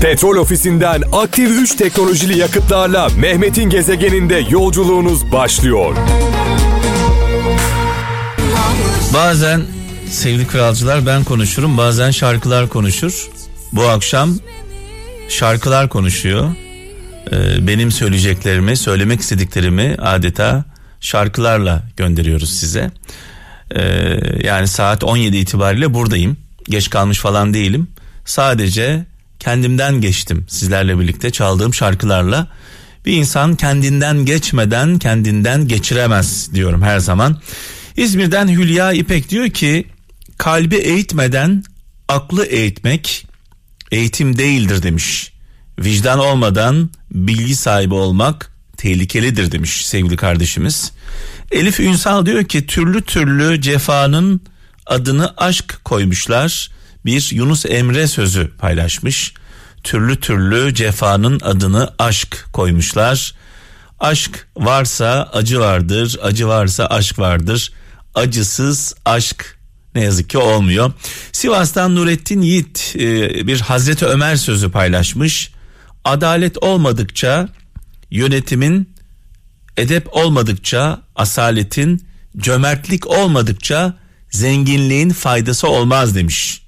Petrol ofisinden aktif 3 teknolojili yakıtlarla Mehmet'in gezegeninde yolculuğunuz başlıyor. Bazen sevgili kralcılar ben konuşurum bazen şarkılar konuşur. Bu akşam şarkılar konuşuyor. Ee, benim söyleyeceklerimi, söylemek istediklerimi adeta şarkılarla gönderiyoruz size. Ee, yani saat 17 itibariyle buradayım. Geç kalmış falan değilim. Sadece kendimden geçtim sizlerle birlikte çaldığım şarkılarla. Bir insan kendinden geçmeden kendinden geçiremez diyorum her zaman. İzmir'den Hülya İpek diyor ki kalbi eğitmeden aklı eğitmek eğitim değildir demiş. Vicdan olmadan bilgi sahibi olmak tehlikelidir demiş sevgili kardeşimiz. Elif Ünsal diyor ki türlü türlü cefanın adını aşk koymuşlar. Bir Yunus Emre sözü paylaşmış. Türlü türlü cefanın adını aşk koymuşlar. Aşk varsa acı vardır, acı varsa aşk vardır. Acısız aşk ne yazık ki olmuyor. Sivas'tan Nurettin Yiğit e, bir Hazreti Ömer sözü paylaşmış. Adalet olmadıkça yönetimin edep olmadıkça asaletin cömertlik olmadıkça zenginliğin faydası olmaz demiş.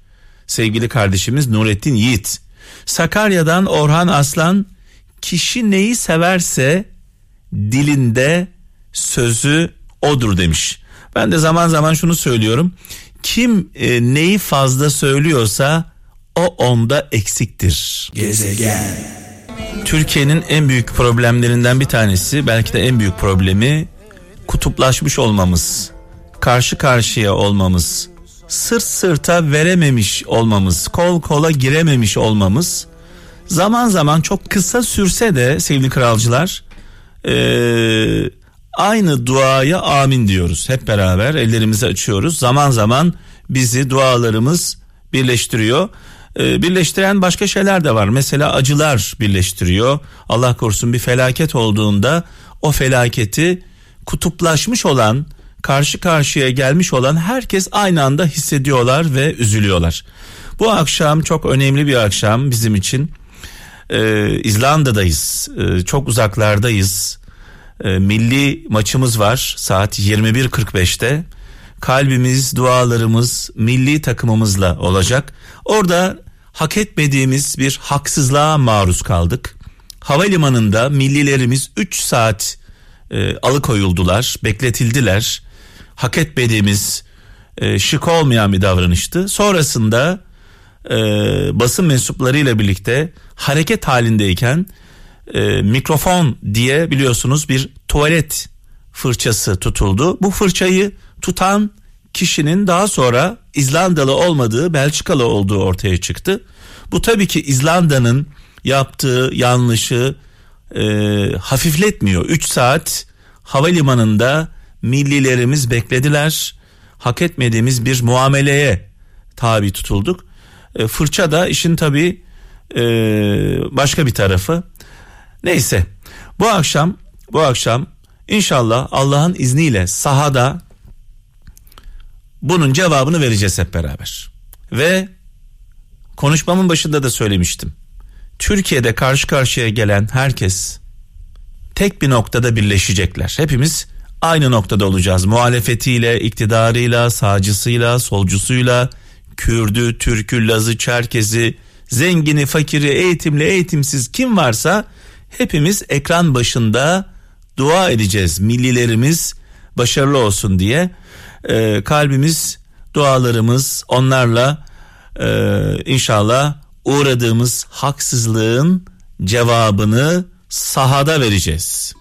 Sevgili kardeşimiz Nurettin Yiğit. Sakarya'dan Orhan Aslan kişi neyi severse dilinde sözü odur demiş. Ben de zaman zaman şunu söylüyorum. Kim e, neyi fazla söylüyorsa o onda eksiktir. Gezegen. Türkiye'nin en büyük problemlerinden bir tanesi belki de en büyük problemi kutuplaşmış olmamız. Karşı karşıya olmamız. Sırt sırta verememiş olmamız, kol kola girememiş olmamız zaman zaman çok kısa sürse de sevgili kralcılar ee, aynı duaya amin diyoruz. Hep beraber ellerimizi açıyoruz. Zaman zaman bizi dualarımız birleştiriyor. Ee, birleştiren başka şeyler de var. Mesela acılar birleştiriyor. Allah korusun bir felaket olduğunda o felaketi kutuplaşmış olan, karşı karşıya gelmiş olan herkes aynı anda hissediyorlar ve üzülüyorlar. Bu akşam çok önemli bir akşam bizim için. Ee, İzlanda'dayız. Ee, çok uzaklardayız. Ee, milli maçımız var saat 21.45'te. Kalbimiz, dualarımız milli takımımızla olacak. Orada hak etmediğimiz bir haksızlığa maruz kaldık. Havalimanında millilerimiz 3 saat e, alıkoyuldular, bekletildiler. Hak etmediğimiz e, şık olmayan bir davranıştı. Sonrasında e, basın mensuplarıyla birlikte hareket halindeyken e, mikrofon diye biliyorsunuz bir tuvalet fırçası tutuldu. Bu fırçayı tutan kişinin daha sonra İzlandalı olmadığı Belçikalı olduğu ortaya çıktı. Bu tabii ki İzlanda'nın yaptığı yanlışı e, hafifletmiyor. 3 saat havalimanında millilerimiz beklediler. Hak etmediğimiz bir muameleye tabi tutulduk. E, fırça da işin tabii e, başka bir tarafı. Neyse bu akşam bu akşam inşallah Allah'ın izniyle sahada bunun cevabını vereceğiz hep beraber. Ve konuşmamın başında da söylemiştim. Türkiye'de karşı karşıya gelen herkes tek bir noktada birleşecekler. Hepimiz aynı noktada olacağız. Muhalefetiyle, iktidarıyla, sağcısıyla, solcusuyla, Kürdü, Türkü, Lazı, Çerkezi, zengini, fakiri, eğitimli, eğitimsiz kim varsa hepimiz ekran başında dua edeceğiz. Millilerimiz başarılı olsun diye e, kalbimiz, dualarımız onlarla e, inşallah uğradığımız haksızlığın cevabını sahada vereceğiz.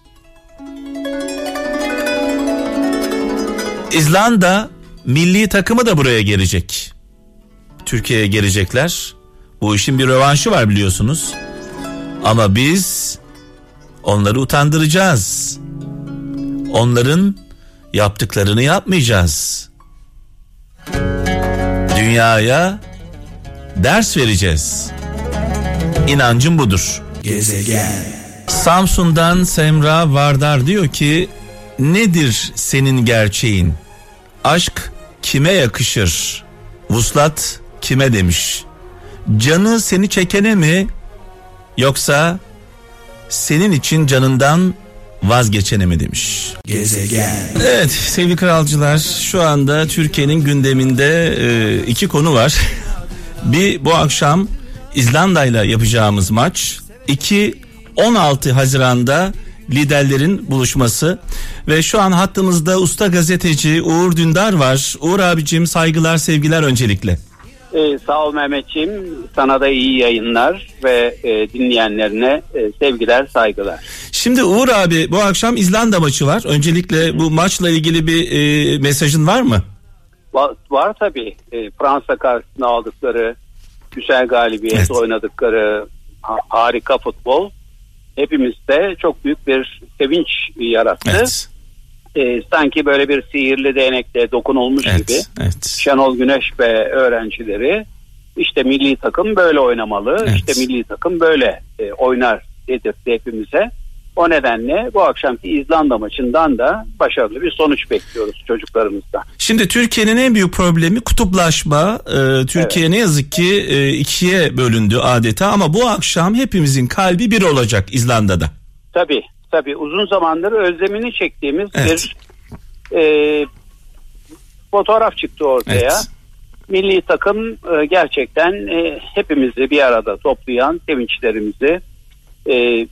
İzlanda milli takımı da buraya gelecek. Türkiye'ye gelecekler. Bu işin bir rövanşı var biliyorsunuz. Ama biz onları utandıracağız. Onların yaptıklarını yapmayacağız. Dünyaya ders vereceğiz. İnancım budur. Gezegen. Samsun'dan Semra Vardar diyor ki nedir senin gerçeğin? Aşk kime yakışır? Vuslat kime demiş? Canı seni çekene mi yoksa senin için canından vazgeçene mi demiş. Gezegen. Evet sevgili kralcılar şu anda Türkiye'nin gündeminde e, iki konu var. Bir bu akşam İzlanda ile yapacağımız maç. İki 16 Haziran'da liderlerin buluşması ve şu an hattımızda usta gazeteci Uğur Dündar var. Uğur abicim saygılar sevgiler öncelikle. Ee, sağ ol Mehmetciğim. Sana da iyi yayınlar ve e, dinleyenlerine e, sevgiler, saygılar. Şimdi Uğur abi bu akşam İzlanda maçı var. Öncelikle bu maçla ilgili bir e, mesajın var mı? Var, var tabii. E, Fransa karşısında aldıkları güzel galibiyet Evet. oynadıkları ha- harika futbol hepimizde çok büyük bir sevinç yarattı. Evet. E, sanki böyle bir sihirli değnekle dokunulmuş gibi. Evet. Evet. Şenol Güneş ve öğrencileri işte milli takım böyle oynamalı, Evet. işte milli takım böyle e, oynar dedirtti hepimize. O nedenle bu akşamki İzlanda maçından da başarılı bir sonuç bekliyoruz çocuklarımızdan. Şimdi Türkiye'nin en büyük problemi kutuplaşma. Ee, Türkiye ne yazık ki e, ikiye bölündü adeta ama bu akşam hepimizin kalbi bir olacak İzlanda'da. Tabii tabii uzun zamandır özlemini çektiğimiz Evet. bir e, fotoğraf çıktı ortaya. Evet. Milli takım e, gerçekten e, hepimizi bir arada toplayan sevinçlerimizi e,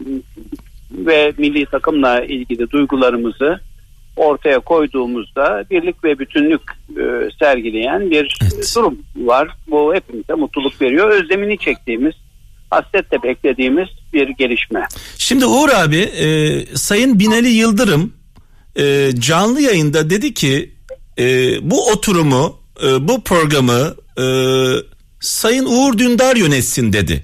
ve milli takımla ilgili duygularımızı ortaya koyduğumuzda birlik ve bütünlük e, sergileyen bir Evet. durum var. Bu hepimize mutluluk veriyor. Özlemini çektiğimiz, hasretle beklediğimiz bir gelişme. Şimdi Uğur abi e, Sayın Binali Yıldırım e, canlı yayında dedi ki e, bu oturumu e, bu programı e, Sayın Uğur Dündar yönetsin dedi.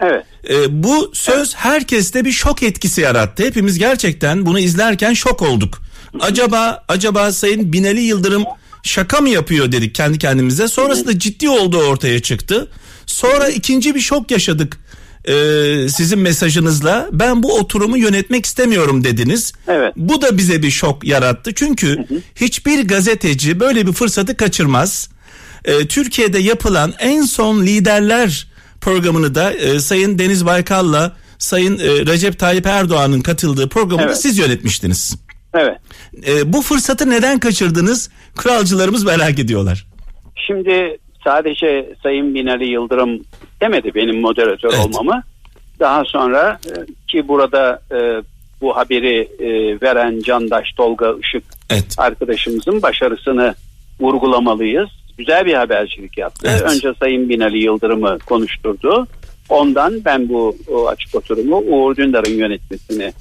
Evet. E, bu söz herkeste bir şok etkisi yarattı. Hepimiz gerçekten bunu izlerken şok olduk. Acaba acaba Sayın Binali Yıldırım şaka mı yapıyor dedik kendi kendimize. Sonrasında ciddi olduğu ortaya çıktı. Sonra ikinci bir şok yaşadık e, sizin mesajınızla. Ben bu oturumu yönetmek istemiyorum dediniz. Evet. Bu da bize bir şok yarattı. Çünkü hiçbir gazeteci böyle bir fırsatı kaçırmaz. E, Türkiye'de yapılan en son liderler programını da e, Sayın Deniz Baykal'la Sayın e, Recep Tayyip Erdoğan'ın katıldığı programı da Evet. siz yönetmiştiniz. Evet. E, bu fırsatı neden kaçırdınız? Kralcılarımız merak ediyorlar. Şimdi sadece Sayın Binali Yıldırım demedi benim moderatör Evet. olmamı. Daha sonra e, ki burada e, bu haberi e, veren Candaş Tolga Işık Evet. arkadaşımızın başarısını vurgulamalıyız. Güzel bir habercilik yaptı. Evet. Önce Sayın Binali Yıldırım'ı konuşturdu. Ondan ben bu açık oturumu Uğur Dündar'ın yönetmesini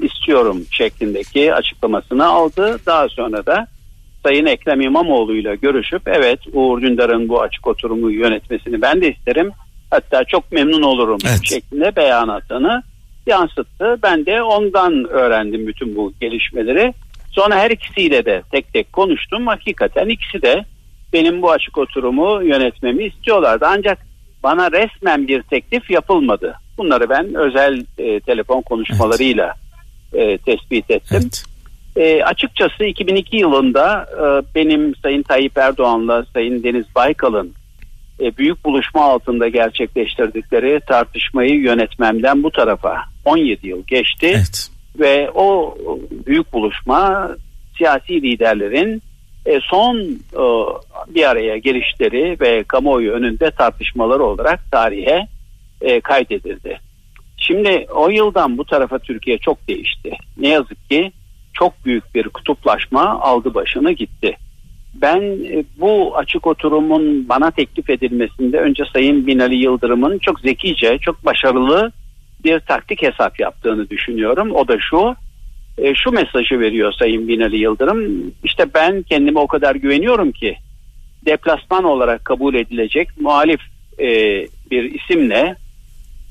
istiyorum şeklindeki açıklamasını aldı. Daha sonra da Sayın Ekrem İmamoğlu ile görüşüp evet Uğur Dündar'ın bu açık oturumu yönetmesini ben de isterim. Hatta çok memnun olurum Evet. şeklinde beyanatını yansıttı. Ben de ondan öğrendim bütün bu gelişmeleri. Sonra her ikisiyle de tek tek konuştum. Hakikaten ikisi de benim bu açık oturumu yönetmemi istiyorlardı. Ancak bana resmen bir teklif yapılmadı. Bunları ben özel e, telefon konuşmalarıyla e, tespit ettim. Evet. E, açıkçası 2002 yılında e, benim Sayın Tayyip Erdoğan'la Sayın Deniz Baykal'ın e, büyük buluşma altında gerçekleştirdikleri tartışmayı yönetmemden bu tarafa 17 yıl geçti Evet. ve o büyük buluşma siyasi liderlerin e, son e, bir araya gelişleri ve kamuoyu önünde tartışmaları olarak tarihe e, kaydedildi. Şimdi o yıldan bu tarafa Türkiye çok değişti. Ne yazık ki çok büyük bir kutuplaşma aldı başını gitti. Ben e, bu açık oturumun bana teklif edilmesinde önce Sayın Binali Yıldırım'ın çok zekice, çok başarılı bir taktik hesap yaptığını düşünüyorum. O da şu, e, şu mesajı veriyor Sayın Binali Yıldırım. İşte ben kendime o kadar güveniyorum ki deplasman olarak kabul edilecek muhalif e, bir isimle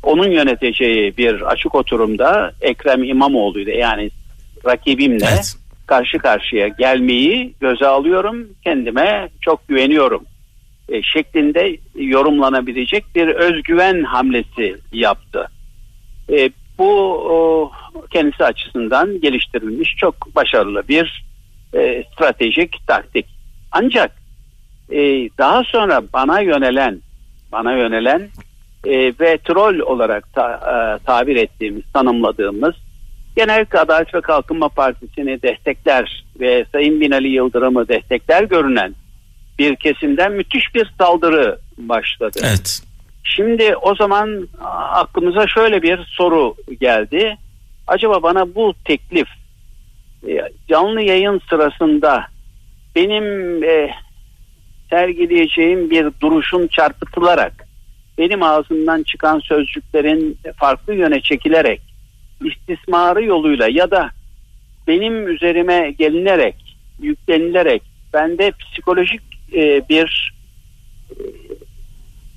onun yöneteceği bir açık oturumda Ekrem İmamoğlu ile yani rakibimle Evet. karşı karşıya gelmeyi göze alıyorum. Kendime çok güveniyorum e, şeklinde yorumlanabilecek bir özgüven hamlesi yaptı. E, bu o, kendisi açısından geliştirilmiş çok başarılı bir e, stratejik taktik. Ancak e, daha sonra bana yönelen bana yönelen e, ve troll olarak ta, e, tabir ettiğimiz, tanımladığımız genellikle Adalet ve Kalkınma Partisi'ni destekler ve Sayın Binali Yıldırım'ı destekler görünen bir kesimden müthiş bir saldırı başladı. Evet. Şimdi o zaman aklımıza şöyle bir soru geldi. Acaba bana bu teklif e, canlı yayın sırasında benim e, sergileyeceğim bir duruşun çarpıtılarak benim ağzımdan çıkan sözcüklerin farklı yöne çekilerek istismarı yoluyla ya da benim üzerime gelinerek yüklenilerek bende psikolojik e, bir e,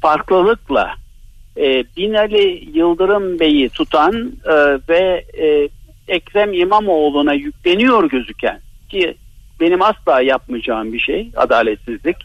farklılıkla e, Binali Yıldırım Bey'i tutan e, ve e, Ekrem İmamoğlu'na yükleniyor gözüken ki benim asla yapmayacağım bir şey adaletsizlik.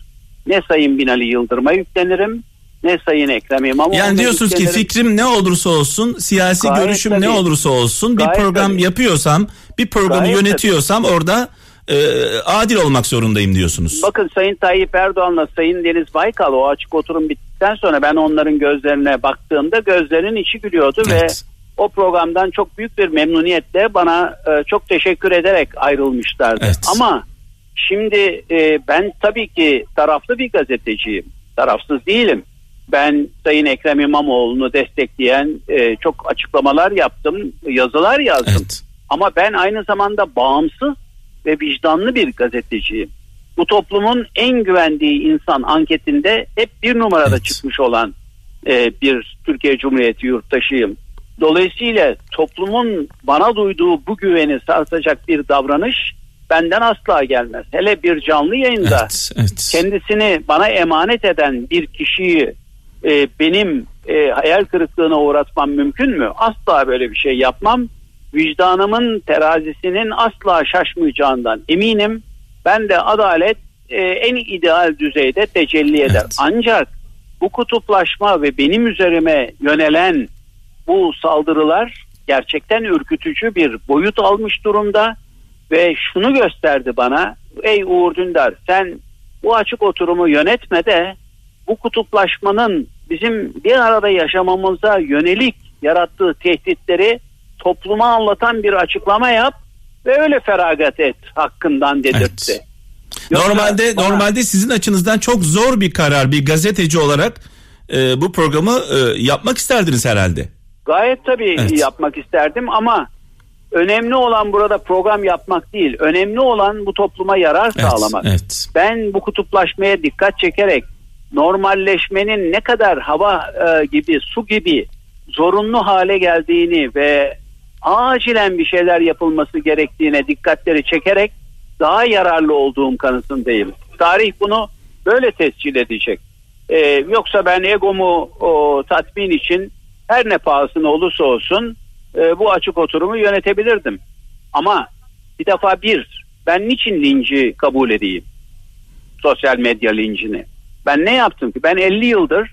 Ne Sayın Binali Yıldırım'a yüklenirim ne Sayın Ekrem İmamoğlu'na Yani diyorsunuz ki fikrim ne olursa olsun, siyasi Gayet görüşüm tabii. ne olursa olsun bir Gayet program tabii. yapıyorsam, bir programı Gayet yönetiyorsam orada e, adil olmak zorundayım diyorsunuz. Bakın Sayın Tayyip Erdoğan'la Sayın Deniz Baykal o açık oturum bittikten sonra ben onların gözlerine baktığımda gözlerinin içi gülüyordu Evet. ve o programdan çok büyük bir memnuniyetle bana e, çok teşekkür ederek ayrılmışlardı. Evet. Ama şimdi e, ben tabii ki taraflı bir gazeteciyim. Tarafsız değilim. Ben Sayın Ekrem İmamoğlu'nu destekleyen e, çok açıklamalar yaptım, yazılar yazdım. Evet. Ama ben aynı zamanda bağımsız ve vicdanlı bir gazeteciyim. Bu toplumun en güvendiği insan anketinde hep bir numarada Evet. çıkmış olan e, bir Türkiye Cumhuriyeti yurttaşıyım. Dolayısıyla toplumun bana duyduğu bu güveni sarsacak bir davranış benden asla gelmez. Hele bir canlı yayında Evet, evet. kendisini bana emanet eden bir kişiyi e, benim e, hayal kırıklığına uğratmam mümkün mü? Asla böyle bir şey yapmam. Vicdanımın terazisinin asla şaşmayacağından eminim. Ben de adalet e, en ideal düzeyde tecelli eder. Evet. Ancak bu kutuplaşma ve benim üzerime yönelen bu saldırılar gerçekten ürkütücü bir boyut almış durumda ve şunu gösterdi bana ey Uğur Dündar sen bu açık oturumu yönetme de bu kutuplaşmanın bizim bir arada yaşamamıza yönelik yarattığı tehditleri topluma anlatan bir açıklama yap ve öyle feragat et hakkından dedirtti. Evet. Yoksa Normalde bana- normalde sizin açınızdan çok zor bir karar bir gazeteci olarak e, bu programı e, yapmak isterdiniz herhalde. Gayet tabii Evet. yapmak isterdim ama önemli olan burada program yapmak değil. Önemli olan bu topluma yarar Evet, sağlamak. evet. Ben bu kutuplaşmaya dikkat çekerek normalleşmenin ne kadar hava e, gibi, su gibi zorunlu hale geldiğini ve acilen bir şeyler yapılması gerektiğine dikkatleri çekerek daha yararlı olduğum kanısındayım. Tarih bunu böyle tescil edecek. E, yoksa ben egomu o, tatmin için her ne pahasına olursa olsun e, bu açık oturumu yönetebilirdim. Ama bir defa bir, ben niçin linci kabul edeyim? Sosyal medya lincini. Ben ne yaptım ki? Ben 50 yıldır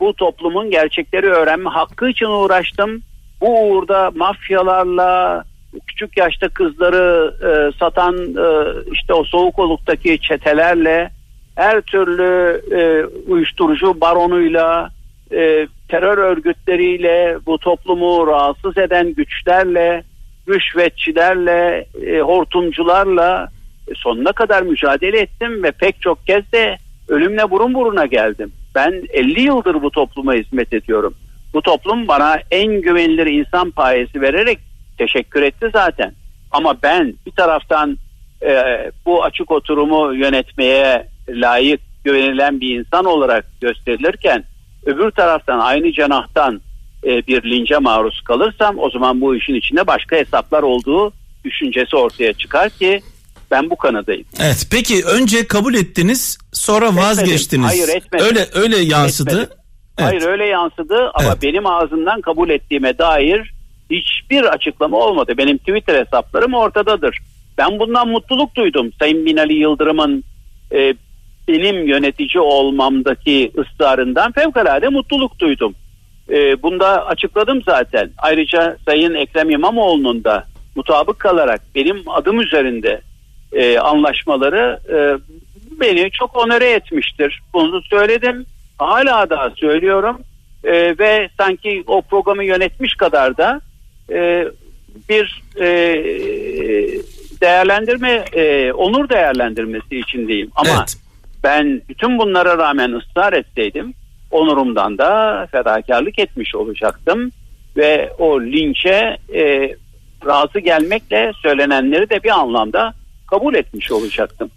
bu toplumun gerçekleri öğrenme hakkı için uğraştım. Bu uğurda mafyalarla, küçük yaşta kızları e, satan e, işte o soğuk oluktaki çetelerle, her türlü e, uyuşturucu baronuyla, e, terör örgütleriyle, bu toplumu rahatsız eden güçlerle, rüşvetçilerle, e, hortumcularla e, sonuna kadar mücadele ettim ve pek çok kez de ölümle burun buruna geldim. Ben 50 yıldır bu topluma hizmet ediyorum. Bu toplum bana en güvenilir insan payesi vererek teşekkür etti zaten. Ama ben bir taraftan e, bu açık oturumu yönetmeye layık güvenilen bir insan olarak gösterilirken öbür taraftan aynı cenahtan e, bir lince maruz kalırsam o zaman bu işin içinde başka hesaplar olduğu düşüncesi ortaya çıkar ki ben bu kanadayım. Evet. Peki önce kabul ettiniz, sonra vazgeçtiniz. Hayır, etmedim. Öyle öyle yansıdı. Etmedim. Evet. Hayır öyle yansıdı ama Evet. benim ağzımdan kabul ettiğime dair hiçbir açıklama olmadı. Benim Twitter hesaplarım ortadadır. Ben bundan mutluluk duydum. Sayın Binali Yıldırım'ın e, benim yönetici olmamdaki ısrarından fevkalade mutluluk duydum. E, bunda açıkladım zaten. Ayrıca Sayın Ekrem İmamoğlu'nun da mutabık kalarak benim adım üzerinde e, anlaşmaları e, beni çok onore etmiştir. Bunu söyledim. Hala da söylüyorum. E, ve sanki o programı yönetmiş kadar da e, bir e, değerlendirme, e, onur değerlendirmesi içindeyim. Ama Evet. ben bütün bunlara rağmen ısrar etseydim onurumdan da fedakarlık etmiş olacaktım ve o linçe e, razı gelmekle söylenenleri de bir anlamda kabul etmiş olacaktım.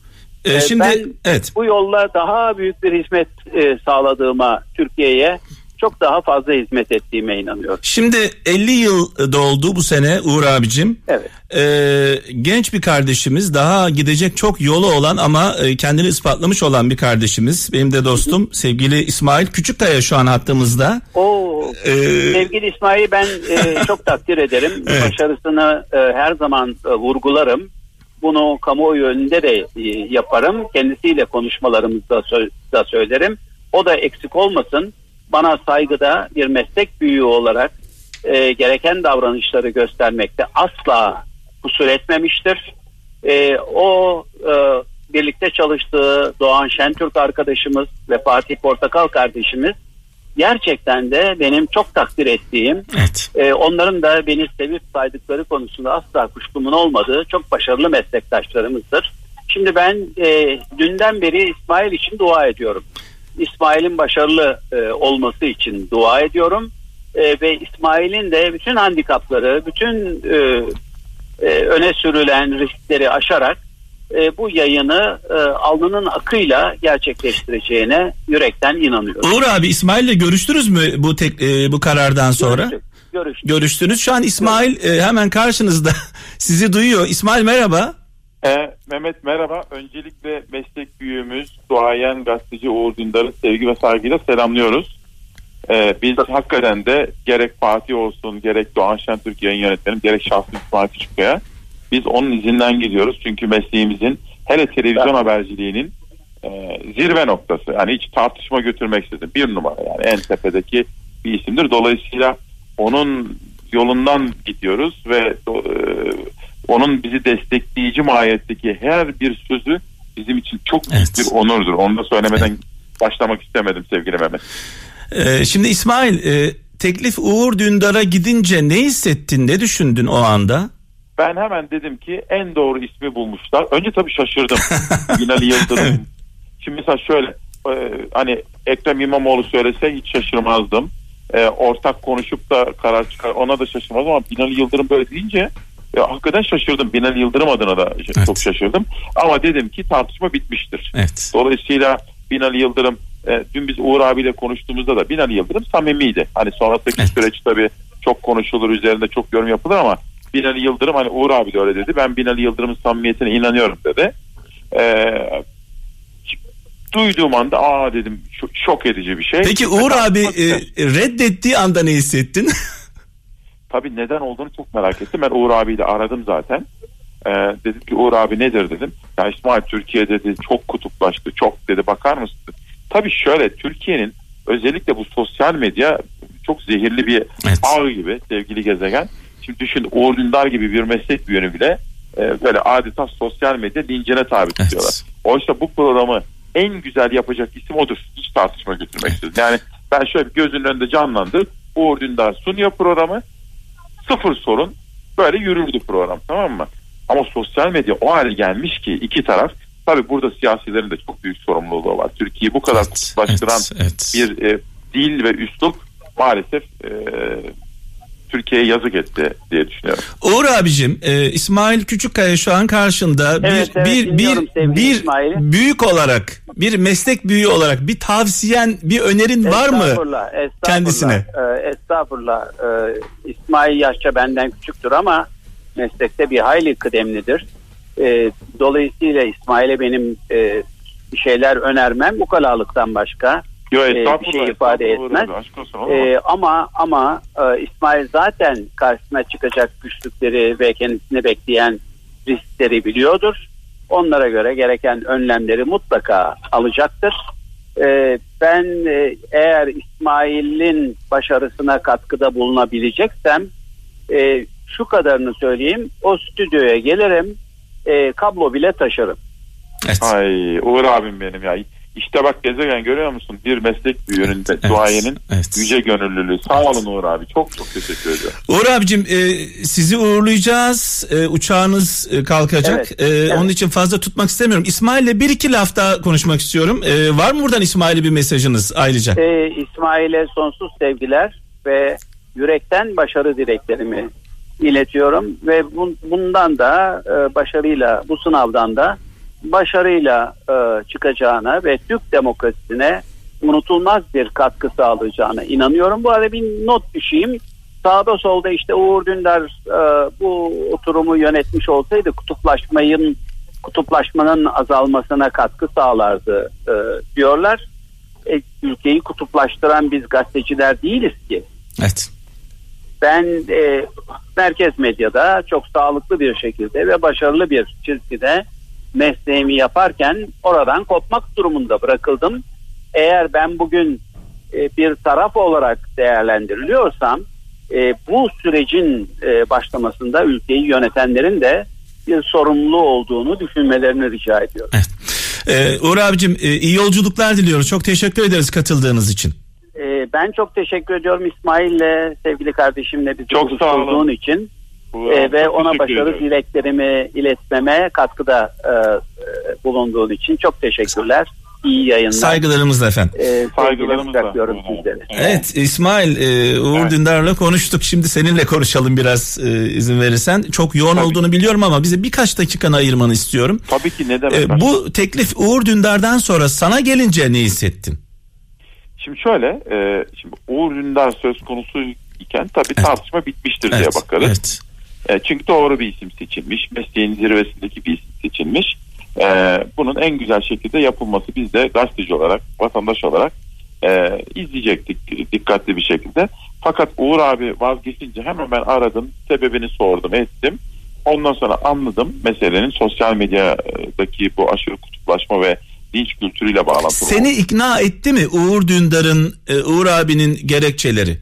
Ee, şimdi ben- evet. Bu yolla daha büyük bir hizmet e, sağladığıma Türkiye'ye çok daha fazla hizmet ettiğime inanıyorum. Şimdi 50 yıl doldu bu sene Uğur abicim. Evet. Ee, genç bir kardeşimiz daha gidecek çok yolu olan ama e, kendini ispatlamış olan bir kardeşimiz. Benim de dostum sevgili İsmail Küçükkaya şu an hattımızda. O Ee, sevgili İsmail'i ben e, çok takdir ederim. Evet. Başarısını e, her zaman e, vurgularım. Bunu kamuoyu önünde de e, yaparım. Kendisiyle konuşmalarımızda da söylerim. O da eksik olmasın. Bana saygıda bir meslek büyüğü olarak e, gereken davranışları göstermekte asla kusur etmemiştir. E, o e, birlikte çalıştığı Doğan Şentürk arkadaşımız ve Fatih Portakal kardeşimiz gerçekten de benim çok takdir ettiğim evet. e, onların da beni sevip saydıkları konusunda asla kuşkumun olmadığı çok başarılı meslektaşlarımızdır. Şimdi ben e, dünden beri İsmail için dua ediyorum. İsmail'in başarılı e, olması için dua ediyorum. E, ve İsmail'in de bütün handikapları, bütün e, e, öne sürülen riskleri aşarak e, bu yayını e, alnının akıyla gerçekleştireceğine yürekten inanıyorum. Uğur abi İsmail'le görüştünüz mü bu tek, e, bu karardan sonra? Görüştük, görüştük. Görüştünüz. Şu an İsmail e, hemen karşınızda sizi duyuyor. İsmail merhaba. Ee, Mehmet merhaba. Öncelikle meslek büyüğümüz, duayen gazeteci Uğur Dündar'ı sevgi ve saygıyla selamlıyoruz. Ee, biz hakikaten de gerek Fatih olsun, gerek Doğan Şentürk yayın yönetmenim, gerek şahsım İsmail Küçükkaya. Biz onun izinden gidiyoruz. Çünkü mesleğimizin hele televizyon Evet. haberciliğinin e, zirve noktası. Yani hiç tartışma götürmek istedim. Bir numara yani en tepedeki bir isimdir. Dolayısıyla onun yolundan gidiyoruz ve e, onun bizi destekleyici mahiyetteki her bir sözü bizim için çok büyük Evet. bir onurdur. Onu da söylemeden başlamak istemedim sevgili Mehmet. E, şimdi İsmail e, teklif Uğur Dündar'a gidince ne hissettin? Ne düşündün o anda? Ben hemen dedim ki en doğru ismi bulmuşlar. Önce tabii şaşırdım. Binali Yıldırım. Şimdi mesela şöyle e, hani Ekrem İmamoğlu söylese hiç şaşırmazdım. E, ortak konuşup da karar çıkar ona da şaşırmazdım ama Binali Yıldırım böyle deyince e, hakikaten şaşırdım. Binali Yıldırım adına da Evet. çok şaşırdım. Ama dedim ki tartışma bitmiştir. Evet. Dolayısıyla Binali Yıldırım e, dün biz Uğur abiyle konuştuğumuzda da Binali Yıldırım samimiydi. Hani sonrasındaki Evet. süreç tabii çok konuşulur üzerinde çok yorum yapılır ama Binali Yıldırım hani Uğur abi de öyle dedi. Ben Binali Yıldırım'ın samimiyetine inanıyorum dedi. E, duyduğum anda aa dedim şok, edici bir şey. Peki Uğur abi tartışmak e, reddettiği anda ne hissettin? Tabii neden olduğunu çok merak ettim. Ben Uğur abiyi de aradım zaten. Ee, dedim ki Uğur abi nedir dedim. Ya İsmail Türkiye dedi çok kutuplaştı çok dedi bakar mısın? Tabii şöyle Türkiye'nin özellikle bu sosyal medya çok zehirli bir Evet. ağ gibi sevgili gezegen. Şimdi düşün Uğur Dündar gibi bir meslek büyüğünü bile e, böyle adeta sosyal medya lincine tabi tutuyorlar. Evet. Oysa bu programı en güzel yapacak isim odur. Hiç tartışma götürmeksiz. Yani ben şöyle bir gözünün önünde canlandır. Uğur Dündar sunuyor programı. Sıfır sorun. Böyle yürürdü program tamam mı? Ama sosyal medya o hale gelmiş ki iki taraf tabi burada siyasilerin de çok büyük sorumluluğu var. Türkiye'yi bu kadar Evet, kutuplaştıran evet, evet. bir e, dil ve üslup maalesef e, Türkiye'ye yazık etti diye düşünüyorum. Uğur abicim e, İsmail Küçükkaya şu an karşında bir Evet, evet, bir bir bir büyük olarak bir meslek büyüğü olarak bir tavsiyen bir önerin var mı? Estağfurullah, estağfurullah. kendisine? Ee, estağfurullah. Ee, İsmail yaşça benden küçüktür ama meslekte bir hayli kıdemlidir. Ee, dolayısıyla İsmail'e benim e, bir şeyler önermem ukalalıktan başka Yo, e, bir estağfurullah, şey ifade etmez. Ee, ama ama e, İsmail zaten karşısına çıkacak güçlükleri ve kendisini bekleyen riskleri biliyordur. Onlara göre gereken önlemleri mutlaka alacaktır. Ee, ben e, eğer İsmail'in başarısına katkıda bulunabileceksem e, şu kadarını söyleyeyim. O stüdyoya gelirim, e, kablo bile taşırım. Evet. Ay Uğur abim benim ya. İşte bak gezegen görüyor musun? Bir meslek bir yönünde evet, duayenin evet. yüce gönüllülüğü. Sağ olun Uğur abi. Çok çok teşekkür ediyorum. Uğur abicim e, sizi uğurlayacağız. E, uçağınız e, kalkacak. Evet, E, evet. Onun için fazla tutmak istemiyorum. İsmail'le bir iki laf daha konuşmak istiyorum. E, var mı buradan İsmail'e bir mesajınız ayrıca? Ee, İsmail'e sonsuz sevgiler ve yürekten başarı dileklerimi iletiyorum ve bun- bundan da e, başarıyla bu sınavdan da başarıyla e, çıkacağına ve Türk demokrasisine unutulmaz bir katkı sağlayacağına inanıyorum. Bu arada bir not düşeyim. Sağda solda işte Uğur Dündar e, bu oturumu yönetmiş olsaydı kutuplaşmayın kutuplaşmanın azalmasına katkı sağlardı e, diyorlar. E, ülkeyi kutuplaştıran biz gazeteciler değiliz ki. Evet. Ben e, merkez medyada çok sağlıklı bir şekilde ve başarılı bir çizgide mesleğimi yaparken oradan kopmak durumunda bırakıldım. Eğer ben bugün e, bir taraf olarak değerlendiriliyorsam e, bu sürecin e, başlamasında ülkeyi yönetenlerin de bir sorumlu olduğunu düşünmelerini rica ediyorum. evet. E, Uğur abicim e, iyi yolculuklar diliyoruz. Çok teşekkür ederiz katıldığınız için. Ben çok teşekkür ediyorum İsmail'le sevgili kardeşimle bizi Çok sağ olun. için. Abi, ve ona başarı dileklerimi iletmeme katkıda e, e, bulunduğun için çok teşekkürler. İyi yayınlar. Saygılarımızla efendim. Ee, Saygılarımızla. sizlere. Evet İsmail e, Uğur Evet. Dündar'la konuştuk. Şimdi seninle konuşalım biraz e, izin verirsen. Çok yoğun Tabii. olduğunu biliyorum ama bize birkaç dakikanı ayırmanı istiyorum. Tabii ki ne demek. E, bu teklif Uğur Dündar'dan sonra sana gelince ne hissettin? Şimdi şöyle, e, şimdi Uğur Dündar söz konusu iken tabii tartışma bitmiştir diye bakarız. Evet. E, çünkü doğru bir isim seçilmiş, mesleğin zirvesindeki bir isim seçilmiş. E, bunun en güzel şekilde yapılması biz de gazeteci olarak, vatandaş olarak e, izleyecektik dikkatli bir şekilde. Fakat Uğur abi vazgeçince hemen ben aradım, sebebini sordum, ettim. Ondan sonra anladım meselenin sosyal medyadaki bu aşırı kutuplaşma ve linç kültürüyle bağlantılı. Seni ikna etti mi Uğur Dündar'ın, e, Uğur abinin gerekçeleri?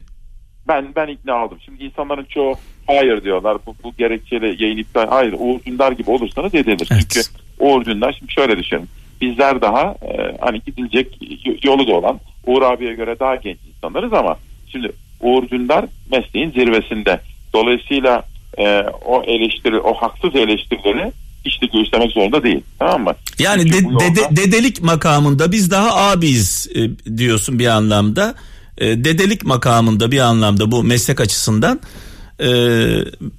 Ben ben ikna oldum. Şimdi insanların çoğu hayır diyorlar. Bu, bu gerekçeli yayın iptal. Hayır Uğur Dündar gibi olursanız edilir. Evet. Çünkü Uğur Dündar şimdi şöyle düşünün. Bizler daha e, hani gidilecek yolu da olan Uğur abiye göre daha genç insanlarız ama şimdi Uğur Dündar mesleğin zirvesinde. Dolayısıyla e, o eleştiri, o haksız eleştirileri hiç de göstermek zorunda değil. Tamam mı? Yani Çünkü de- yolda- dede- dedelik makamında biz daha abiyiz e, diyorsun bir anlamda. E, dedelik makamında bir anlamda bu meslek açısından. E,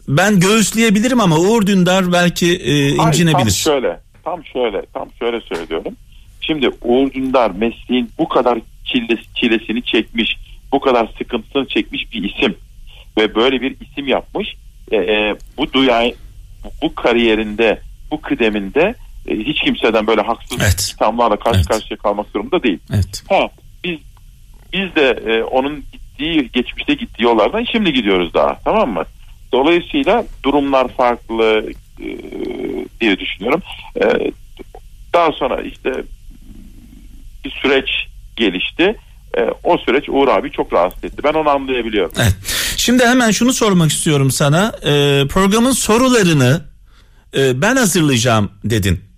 ben göğüsleyebilirim ama Uğur Dündar belki e, Hayır, tam incinebilir. şöyle, tam şöyle, tam şöyle söylüyorum. Şimdi Uğur Dündar mesleğin bu kadar çilesi, çilesini çekmiş, bu kadar sıkıntısını çekmiş bir isim ve böyle bir isim yapmış. E, e, bu duya, bu kariyerinde, bu kıdeminde e, hiç kimseden böyle haksız Evet. ithamlarla karşı Evet. karşıya kalmak durumunda değil. Evet. Ha, biz biz de e, onun gittiği geçmişte gittiği yollardan şimdi gidiyoruz daha tamam mı? Dolayısıyla durumlar farklı e, diye düşünüyorum. E, daha sonra işte bir süreç gelişti. E, o süreç Uğur abi çok rahatsız etti. Ben onu anlayabiliyorum. Evet. Şimdi hemen şunu sormak istiyorum sana. E, programın sorularını e, ben hazırlayacağım dedin.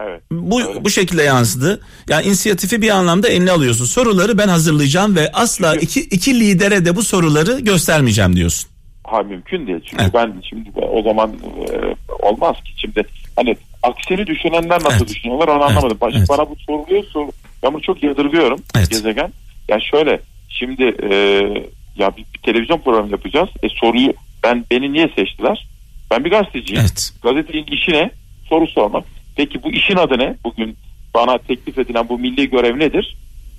Evet. Bu Öyle. bu şekilde yansıdı. Yani inisiyatifi bir anlamda eline alıyorsun. Soruları ben hazırlayacağım ve asla Çünkü- iki, iki lidere de bu soruları göstermeyeceğim diyorsun. Ha mümkün değil. Çünkü Evet. ben şimdi o zaman e, olmaz ki şimdi hani aksini düşünenler nasıl Evet. düşünüyorlar onu Evet. anlamadım. Baş- Evet. Bana bu soruluyor sor. Ben bunu çok yadırgıyorum Evet. gezegen. Ya şöyle şimdi e, ya bir, bir televizyon programı yapacağız. E soruyu ben beni niye seçtiler? Ben bir gazeteciyim. Evet. Gazetenin işi ne? Soru sormak. Peki bu işin adı ne? Bugün bana teklif edilen bu milli görev nedir?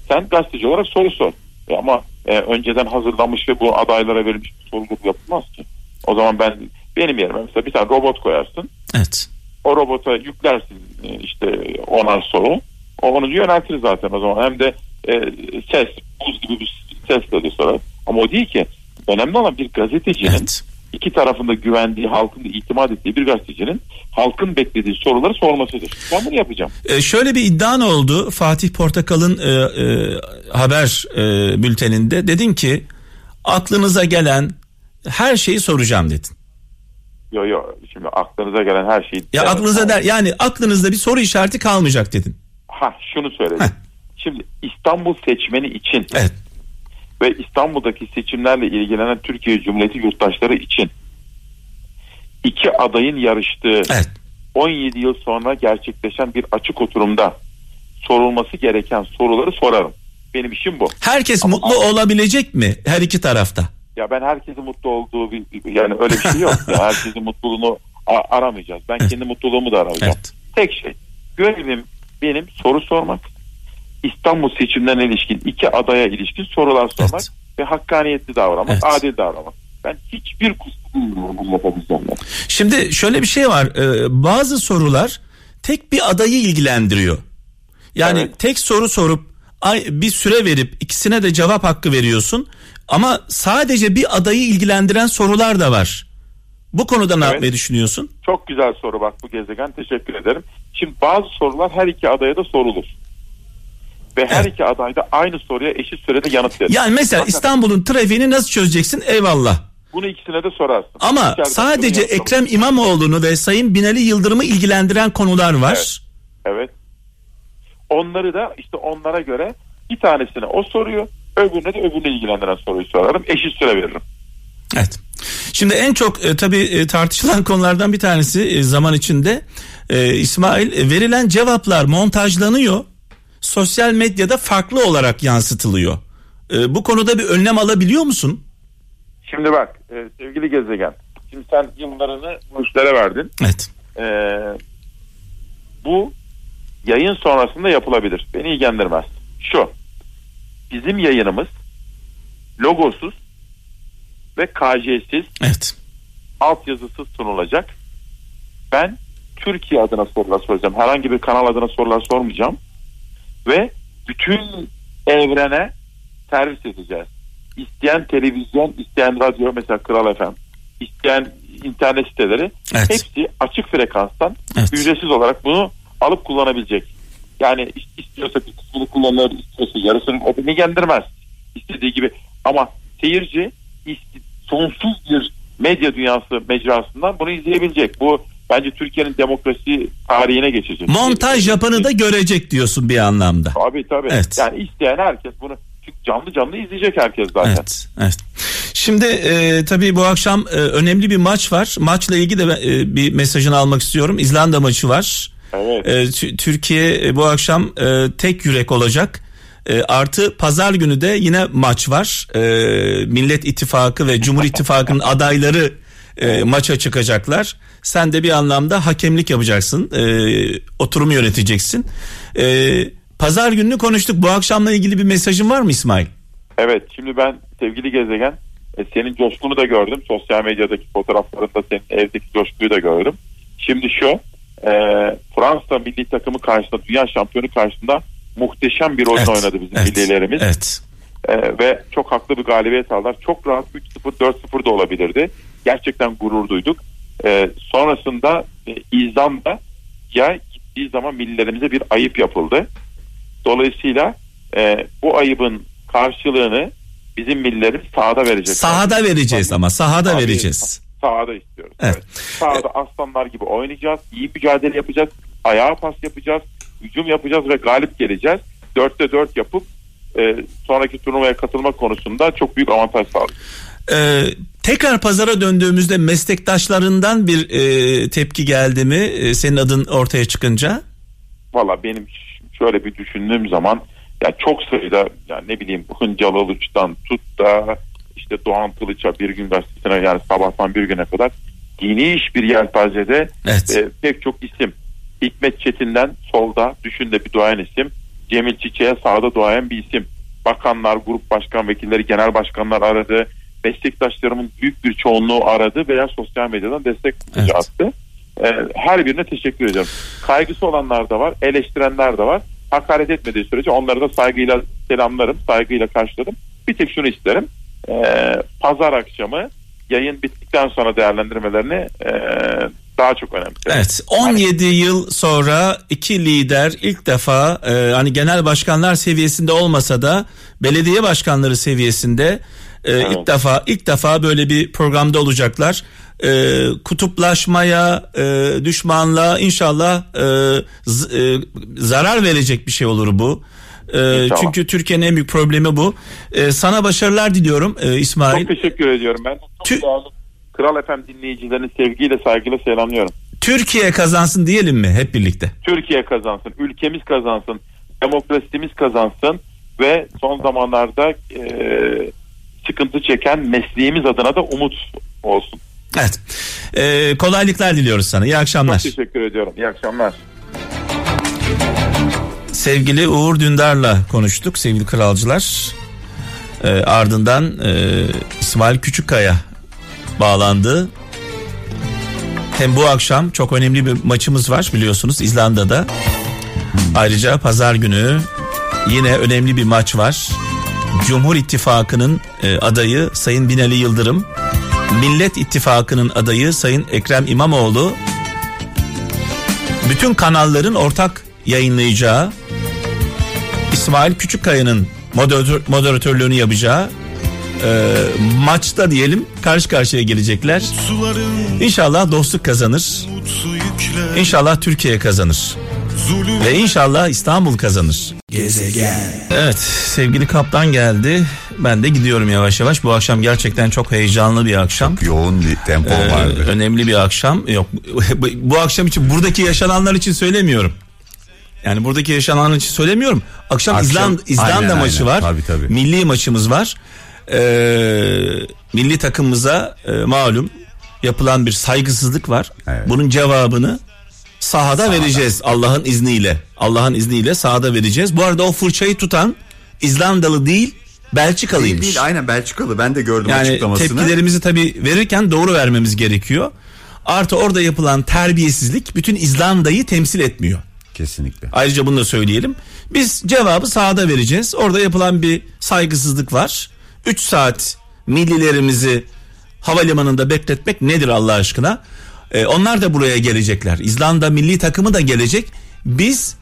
Sen gazeteci olarak soru sor. E ama e, önceden hazırlanmış ve bu adaylara verilmiş bir soruluk yapılmaz ki. O zaman ben benim yerime mesela bir tane robot koyarsın. Evet. O robota yüklersin e, işte onar soru. O onu yöneltir zaten o zaman. Hem de e, ses, buz gibi bir sesle de sorar. Ama o değil ki. Önemli olan bir gazetecinin Evet. İki tarafında güvendiği, halkın da itimat ettiği bir gazetecinin halkın beklediği soruları sormasıdır. Ben bunu yapacağım. Ee, şöyle bir iddian oldu Fatih Portakal'ın e, e, haber e, bülteninde. Dedin ki aklınıza gelen her şeyi soracağım dedin. Yo yo şimdi aklınıza gelen her şeyi... Ya aklınıza der yani aklınızda bir soru işareti kalmayacak dedin. Ha şunu söyledim. Heh. Şimdi İstanbul seçmeni için Evet. Ve İstanbul'daki seçimlerle ilgilenen Türkiye Cumhuriyeti yurttaşları için iki adayın yarıştığı Evet. 17 yıl sonra gerçekleşen bir açık oturumda sorulması gereken soruları sorarım. Benim işim bu. Herkes Ama- mutlu olabilecek mi her iki tarafta? Ya ben herkesin mutlu olduğu bir yani öyle bir şey yok. ya herkesin mutluluğunu aramayacağız. Ben kendi mutluluğumu da arayacağım. Evet. Tek şey görevim benim soru sormak. İstanbul seçimlerine ilişkin iki adaya ilişkin sorular sormak Evet. ve hakkaniyetli davranmak, Evet. adil davranmak. Ben hiçbir kusur bulmuyorum bunu yapabileceğimden. Şimdi şöyle bir şey var. Ee, bazı sorular tek bir adayı ilgilendiriyor. Yani Evet. tek soru sorup ay, bir süre verip ikisine de cevap hakkı veriyorsun. Ama sadece bir adayı ilgilendiren sorular da var. Bu konuda ne Evet. yapmayı düşünüyorsun? Çok güzel soru bak bu gezegen. Teşekkür ederim. Şimdi bazı sorular her iki adaya da sorulur. Ve her Evet. iki aday da aynı soruya eşit sürede yanıt verir. Yani mesela Fakat İstanbul'un trafiğini nasıl çözeceksin? Eyvallah. Bunu ikisine de sorarsın. Ama İçeriden sadece. Ekrem İmamoğlu'nu ve Sayın Binali Yıldırım'ı ilgilendiren konular var. Evet. Evet. Onları da işte onlara göre bir tanesine o soruyor, öbürüne de öbürüne ilgilendiren soruyu sorarım. Eşit süre veririm. Evet. Şimdi en çok e, tabii e, tartışılan konulardan bir tanesi e, zaman içinde e, İsmail e, verilen cevaplar montajlanıyor. Sosyal medyada farklı olarak yansıtılıyor. E, bu konuda bir önlem alabiliyor musun? Şimdi bak e, sevgili gezegen. Şimdi sen yıllarını bu işlere verdin. Evet. E, bu yayın sonrasında yapılabilir. Beni ilgilendirmez. Şu. Bizim yayınımız logosuz ve KJ'siz Evet. altyazısız sunulacak. Ben Türkiye adına sorular soracağım. Herhangi bir kanal adına sorular sormayacağım. Ve bütün evrene servis edeceğiz. İsteyen televizyon, isteyen radyo mesela Kral FM, isteyen internet siteleri Evet. hepsi açık frekanstan Evet. ücretsiz olarak bunu alıp kullanabilecek. Yani is- istiyorsa bir kısmını kullanır, istiyorsa yarısını o beni ilgilendirmez. İstediği gibi ama seyirci sonsuz bir medya dünyası mecrasından bunu izleyebilecek. Bu bence Türkiye'nin demokrasi tarihine geçecek. Montaj yapanı da görecek diyorsun bir anlamda. Tabii tabii. Evet. Yani isteyen herkes bunu canlı canlı izleyecek herkes zaten. Evet, evet. Şimdi e, tabii bu akşam e, önemli bir maç var. Maçla ilgili de e, bir mesajını almak istiyorum. İzlanda maçı var. Evet. E, Tü- Türkiye e, bu akşam e, tek yürek olacak. E, artı pazar günü de yine maç var. E, Millet İttifakı ve Cumhur İttifakı'nın adayları e, maça çıkacaklar. Sen de bir anlamda hakemlik yapacaksın. E, oturumu yöneteceksin. E, pazar gününü konuştuk. Bu akşamla ilgili bir mesajın var mı İsmail? Evet şimdi ben sevgili gezegen e, senin coşkunu da gördüm. Sosyal medyadaki fotoğraflarında senin evdeki coşkuyu da gördüm. Şimdi şu e, Fransa milli takımı karşısında dünya şampiyonu karşısında muhteşem bir oyun oynadı bizim millilerimiz. Evet. E, ve çok haklı bir galibiyet aldılar. Çok rahat 3-0 4-0 da olabilirdi. Gerçekten gurur duyduk. E, sonrasında e, İzlanda ya gittiği zaman millilerimize bir ayıp yapıldı. Dolayısıyla e, bu ayıbın karşılığını bizim millilerimiz sahada verecek. Sahada vereceğiz ama sahada Tabii, vereceğiz. Sahada istiyoruz. Evet. Evet. Sahada aslanlar gibi oynayacağız. iyi mücadele yapacağız. Ayağa pas yapacağız. Hücum yapacağız ve galip geleceğiz. Dörtte dört yapıp e, sonraki turnuvaya katılma konusunda çok büyük avantaj sağladık. Ee, tekrar pazara döndüğümüzde meslektaşlarından bir e, tepki geldi mi e, senin adın ortaya çıkınca? Valla benim şöyle bir düşündüğüm zaman ya çok sayıda ya ne bileyim Hıncal Alıç'tan tut da işte Doğan Kılıç'a bir gün gazetesine yani sabahtan bir güne kadar dini iş bir yelpazede Evet. e, pek çok isim. Hikmet Çetin'den solda düşünde bir duayen isim. Cemil Çiçek'e sağda duayen bir isim. Bakanlar, grup başkan vekilleri, genel başkanlar aradı. Meslektaşlarımın büyük bir çoğunluğu aradı veya sosyal medyadan destek Evet. attı. E, her birine teşekkür ediyorum. Kaygısı olanlar da var, eleştirenler de var. Hakaret etmediği sürece onları da saygıyla selamlarım, saygıyla karşıladım. Bir tek şunu isterim. E, pazar akşamı yayın bittikten sonra değerlendirmelerini e, daha çok önemserim. Evet 17 yıl sonra iki lider ilk defa e, hani genel başkanlar seviyesinde olmasa da belediye başkanları seviyesinde e, Evet. ilk defa ilk defa böyle bir programda olacaklar. E, kutuplaşmaya, e, düşmanlığa inşallah e, z- e, zarar verecek bir şey olur bu. İnşallah. çünkü Türkiye'nin en büyük problemi bu. Ee, sana başarılar diliyorum e, İsmail. Çok teşekkür ediyorum. Ben çok Tü- Kral FM dinleyicilerini sevgiyle saygıyla selamlıyorum. Türkiye kazansın diyelim mi hep birlikte? Türkiye kazansın, ülkemiz kazansın, demokrasimiz kazansın ve son zamanlarda e, sıkıntı çeken mesleğimiz adına da umut olsun. Evet. Ee, kolaylıklar diliyoruz sana. İyi akşamlar. Çok teşekkür ediyorum. İyi akşamlar. Sevgili Uğur Dündar'la konuştuk sevgili kralcılar. Ee, ardından e, İsmail Küçükkaya bağlandı. Hem bu akşam çok önemli bir maçımız var biliyorsunuz İzlanda'da. Ayrıca pazar günü yine önemli bir maç var. Cumhur İttifakı'nın e, adayı Sayın Binali Yıldırım, Millet İttifakı'nın adayı Sayın Ekrem İmamoğlu bütün kanalların ortak yayınlayacağı İsmail Küçükkaya'nın moderatör, moderatörlüğünü yapacağı e, maçta diyelim karşı karşıya gelecekler. İnşallah dostluk kazanır. İnşallah Türkiye kazanır. Ve inşallah İstanbul kazanır. gezegen Evet sevgili kaptan geldi. Ben de gidiyorum yavaş yavaş. Bu akşam gerçekten çok heyecanlı bir akşam. Yoğun bir tempo Ee, vardı. önemli bir akşam. Yok bu, bu akşam için buradaki yaşananlar için söylemiyorum. Yani buradaki yaşananlar için söylemiyorum. Akşam, Akşam- İzlanda, İzlanda aynen, maçı aynen. var. Tabii, tabii. Milli maçımız var. Ee, milli takımımıza e, malum yapılan bir saygısızlık var. Evet. Bunun cevabını sahada, vereceğiz Allah'ın izniyle. Allah'ın izniyle sahada vereceğiz. Bu arada o fırçayı tutan İzlandalı değil Belçikalıymış. Değil, değil aynen Belçikalı ben de gördüm Yani açıklamasını. tepkilerimizi tabii verirken doğru vermemiz gerekiyor. Artı orada yapılan terbiyesizlik bütün İzlanda'yı temsil etmiyor. Kesinlikle. Ayrıca bunu da söyleyelim. Biz cevabı sahada vereceğiz. Orada yapılan bir saygısızlık var. 3 saat millilerimizi havalimanında bekletmek nedir Allah aşkına? Ee, onlar da buraya gelecekler. İzlanda milli takımı da gelecek. Biz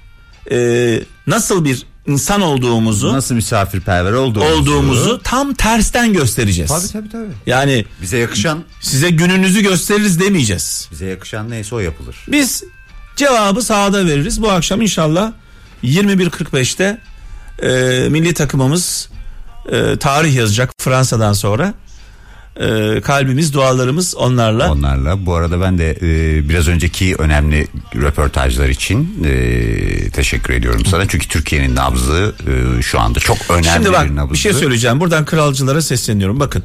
e, nasıl bir insan olduğumuzu Nasıl misafirperver olduğumuzu. olduğumuzu tam tersten göstereceğiz. Tabii tabii tabii. Yani Bize yakışan size gününüzü gösteririz demeyeceğiz. bize yakışan neyse o yapılır. Biz cevabı sahada veririz. Bu akşam inşallah 21.45'te e, milli takımımız e, tarih yazacak Fransa'dan sonra. E, kalbimiz, dualarımız onlarla. Onlarla. Bu arada ben de e, biraz önceki önemli röportajlar için e, teşekkür ediyorum sana. Çünkü Türkiye'nin nabzı e, şu anda çok önemli Şimdi bir bak nabzı. bir şey söyleyeceğim. Buradan kralcılara sesleniyorum. Bakın.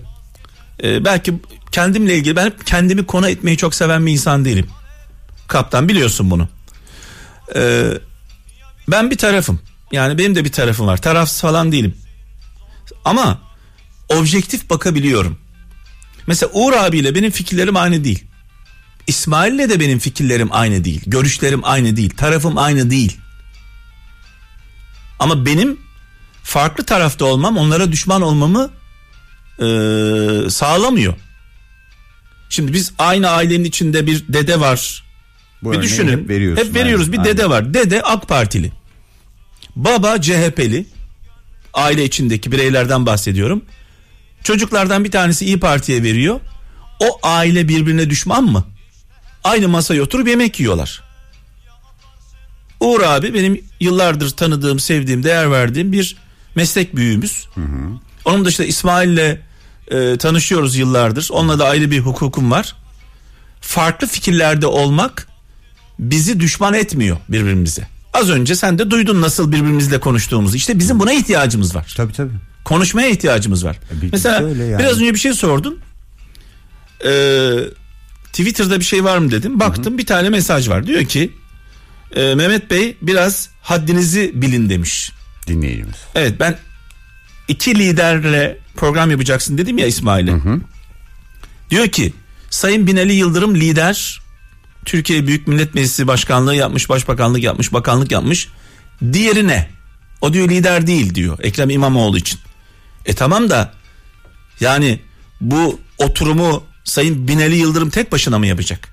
e, belki kendimle ilgili ben kendimi konu etmeyi çok seven bir insan değilim. Kaptan biliyorsun bunu. E, ben bir tarafım. Yani benim de bir tarafım var. Tarafsız falan değilim. Ama objektif bakabiliyorum. Mesela Uğur abiyle benim fikirlerim aynı değil. İsmail'le de benim fikirlerim aynı değil. Görüşlerim aynı değil. Tarafım aynı değil. Ama benim farklı tarafta olmam onlara düşman olmamı e, sağlamıyor. Şimdi biz aynı ailenin içinde bir dede var. Bu bir düşünün. Hep. Hep veriyoruz. Aynen, Bir dede aynen. var. Dede AK Partili. Baba CHP'li. Aile içindeki bireylerden bahsediyorum. Çocuklardan bir tanesi İyi Parti'ye veriyor. O aile birbirine düşman mı? Aynı masaya oturup yemek yiyorlar. Uğur abi benim yıllardır tanıdığım, sevdiğim, değer verdiğim bir meslek büyüğümüz. Onun dışında İsmail'le e, tanışıyoruz yıllardır. Onunla da ayrı bir hukukum var. Farklı fikirlerde olmak bizi düşman etmiyor birbirimize. Az önce sen de duydun nasıl birbirimizle konuştuğumuzu. İşte bizim buna ihtiyacımız var. Tabii tabii. Konuşmaya ihtiyacımız var. E, Mesela yani. biraz önce bir şey sordun. Ee, Twitter'da bir şey var mı dedim. Baktım bir tane mesaj var. Diyor ki e, Mehmet Bey biraz haddinizi bilin demiş. Dinleyicimiz. Evet ben iki liderle program yapacaksın dedim ya İsmail'e. Diyor ki Sayın Binali Yıldırım lider Türkiye Büyük Millet Meclisi Başkanlığı yapmış, başbakanlık yapmış, bakanlık yapmış. Diğerine o diyor lider değil diyor Ekrem İmamoğlu için. E tamam da yani bu oturumu Sayın Binali Yıldırım tek başına mı yapacak?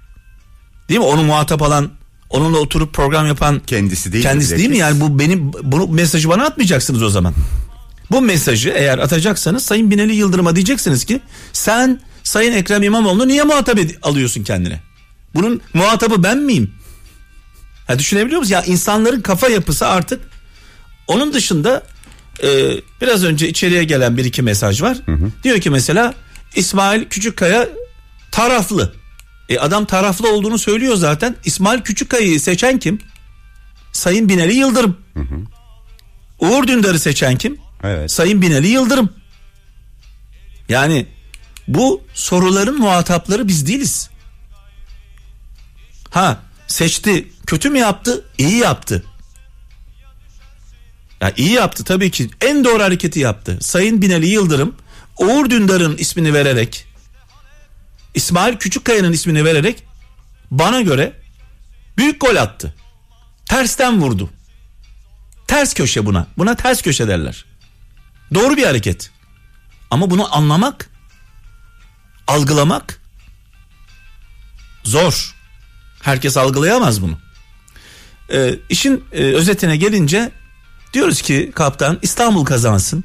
Değil mi? Onu muhatap alan, onunla oturup program yapan Kendisi değil. Kendisi değil mi? Yani bu benim bunu mesajı bana atmayacaksınız o zaman. Bu mesajı eğer atacaksanız Sayın Binali Yıldırım'a diyeceksiniz ki sen Sayın Ekrem İmamoğlu'nu niye muhatap alıyorsun kendine? Bunun muhatabı ben miyim? Ha düşünebiliyor musun? Ya insanların kafa yapısı artık Onun dışında e, biraz önce içeriye gelen bir iki mesaj var. Diyor ki mesela İsmail Küçükkaya taraflı. E adam taraflı olduğunu söylüyor zaten. İsmail Küçükkaya'yı seçen kim? Sayın Binali Yıldırım. Uğur Dündar'ı seçen kim? Evet. Sayın Binali Yıldırım. Yani bu soruların muhatapları biz değiliz. Ha seçti kötü mü yaptı? İyi yaptı. Ya iyi yaptı tabii ki en doğru hareketi yaptı. Sayın Binali Yıldırım Uğur Dündar'ın ismini vererek İsmail Küçükkaya'nın ismini vererek bana göre büyük gol attı. Tersten vurdu. Ters köşe buna. Buna ters köşe derler. Doğru bir hareket. Ama bunu anlamak, algılamak zor. Herkes algılayamaz bunu. Ee, işin e, özetine gelince diyoruz ki kaptan İstanbul kazansın.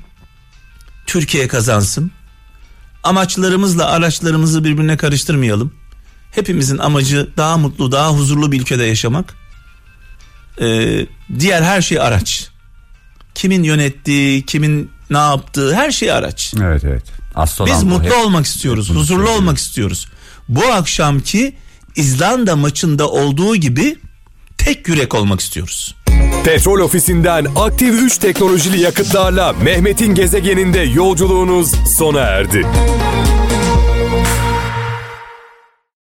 Türkiye kazansın. Amaçlarımızla araçlarımızı birbirine karıştırmayalım. Hepimizin amacı daha mutlu, daha huzurlu bir ülkede yaşamak. Ee, diğer her şey araç. Kimin yönettiği, kimin ne yaptığı her şey araç. Evet evet. Asıl Biz mutlu Hep- olmak istiyoruz, huzurlu olmak istiyoruz. Bu akşamki İzlanda maçında olduğu gibi tek yürek olmak istiyoruz. Petrol ofisinden aktif 3 teknolojili yakıtlarla Mehmet'in gezegeninde yolculuğunuz sona erdi.